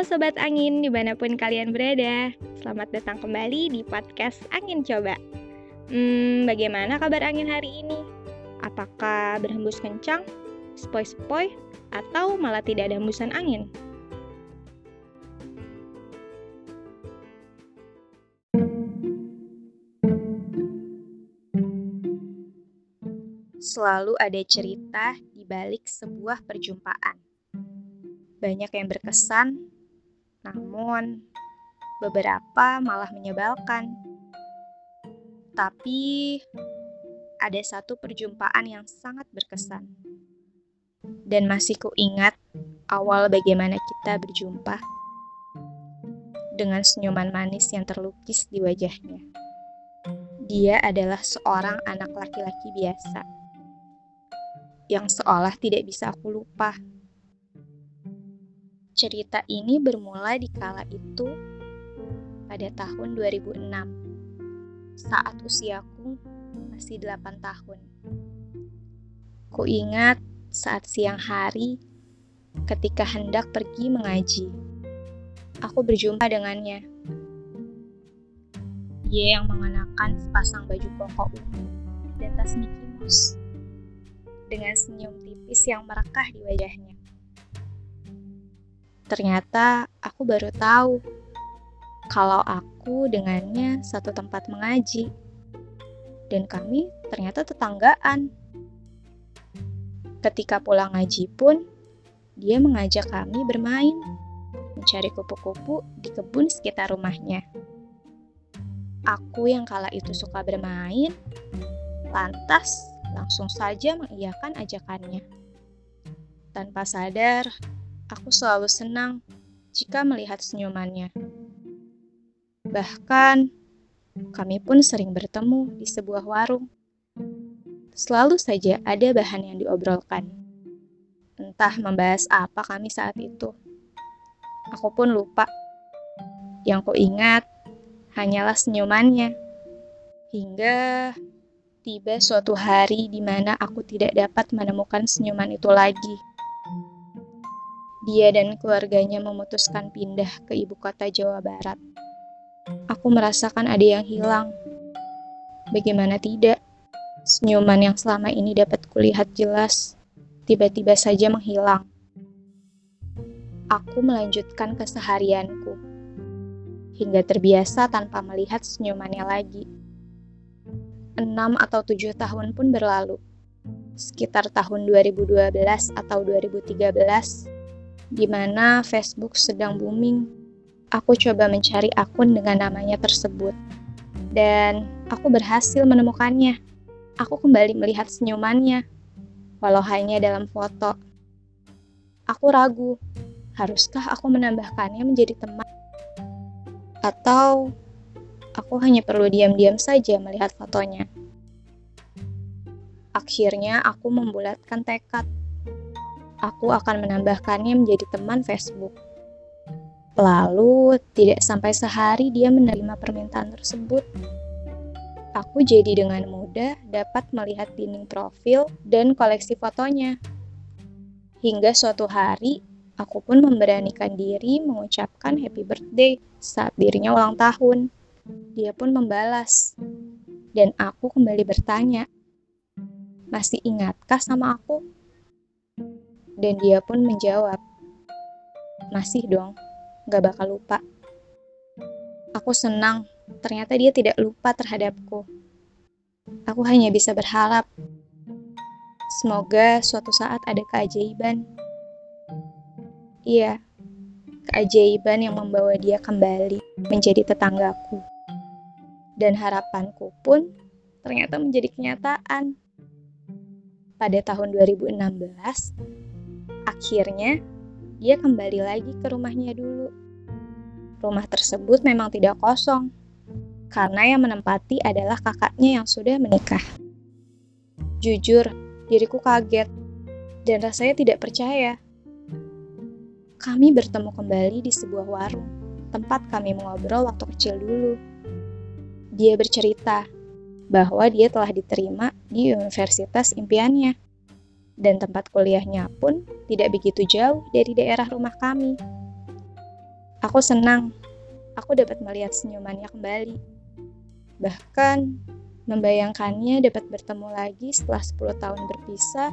Sobat Angin, di mana pun kalian berada Selamat datang kembali di podcast Angin Coba Hmm, bagaimana kabar angin hari ini? Apakah berhembus kencang, sepoi-sepoi, atau malah tidak ada hembusan angin? Selalu ada cerita di balik sebuah perjumpaan banyak yang berkesan, namun beberapa malah menyebalkan. Tapi ada satu perjumpaan yang sangat berkesan. Dan masih kuingat awal bagaimana kita berjumpa dengan senyuman manis yang terlukis di wajahnya. Dia adalah seorang anak laki-laki biasa yang seolah tidak bisa aku lupa. Cerita ini bermula di kala itu pada tahun 2006 saat usiaku masih 8 tahun. Ku ingat saat siang hari ketika hendak pergi mengaji. Aku berjumpa dengannya. Dia yang mengenakan sepasang baju koko ungu dan tas Mickey Mouse dengan senyum tipis yang merekah di wajahnya. Ternyata aku baru tahu kalau aku dengannya satu tempat mengaji. Dan kami ternyata tetanggaan. Ketika pulang ngaji pun, dia mengajak kami bermain, mencari kupu-kupu di kebun sekitar rumahnya. Aku yang kala itu suka bermain, lantas langsung saja mengiyakan ajakannya. Tanpa sadar, Aku selalu senang jika melihat senyumannya. Bahkan, kami pun sering bertemu di sebuah warung. Selalu saja ada bahan yang diobrolkan. Entah membahas apa kami saat itu. Aku pun lupa. Yang ku ingat hanyalah senyumannya. Hingga tiba suatu hari di mana aku tidak dapat menemukan senyuman itu lagi dia dan keluarganya memutuskan pindah ke ibu kota Jawa Barat. Aku merasakan ada yang hilang. Bagaimana tidak? Senyuman yang selama ini dapat kulihat jelas, tiba-tiba saja menghilang. Aku melanjutkan keseharianku, hingga terbiasa tanpa melihat senyumannya lagi. Enam atau tujuh tahun pun berlalu. Sekitar tahun 2012 atau 2013, di mana Facebook sedang booming. Aku coba mencari akun dengan namanya tersebut. Dan aku berhasil menemukannya. Aku kembali melihat senyumannya, walau hanya dalam foto. Aku ragu, haruskah aku menambahkannya menjadi teman? Atau aku hanya perlu diam-diam saja melihat fotonya. Akhirnya aku membulatkan tekad aku akan menambahkannya menjadi teman Facebook. Lalu, tidak sampai sehari dia menerima permintaan tersebut. Aku jadi dengan mudah dapat melihat dinding profil dan koleksi fotonya. Hingga suatu hari, aku pun memberanikan diri mengucapkan happy birthday saat dirinya ulang tahun. Dia pun membalas. Dan aku kembali bertanya, masih ingatkah sama aku? Dan dia pun menjawab, masih dong, gak bakal lupa. Aku senang, ternyata dia tidak lupa terhadapku. Aku hanya bisa berharap. Semoga suatu saat ada keajaiban. Iya, keajaiban yang membawa dia kembali menjadi tetanggaku. Dan harapanku pun ternyata menjadi kenyataan. Pada tahun 2016, Akhirnya, dia kembali lagi ke rumahnya dulu. Rumah tersebut memang tidak kosong, karena yang menempati adalah kakaknya yang sudah menikah. Jujur, diriku kaget dan rasanya tidak percaya. Kami bertemu kembali di sebuah warung, tempat kami mengobrol waktu kecil dulu. Dia bercerita bahwa dia telah diterima di universitas impiannya dan tempat kuliahnya pun tidak begitu jauh dari daerah rumah kami. Aku senang. Aku dapat melihat senyumannya kembali. Bahkan membayangkannya dapat bertemu lagi setelah 10 tahun berpisah.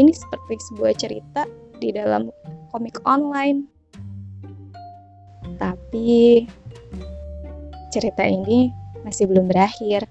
Ini seperti sebuah cerita di dalam komik online. Tapi cerita ini masih belum berakhir.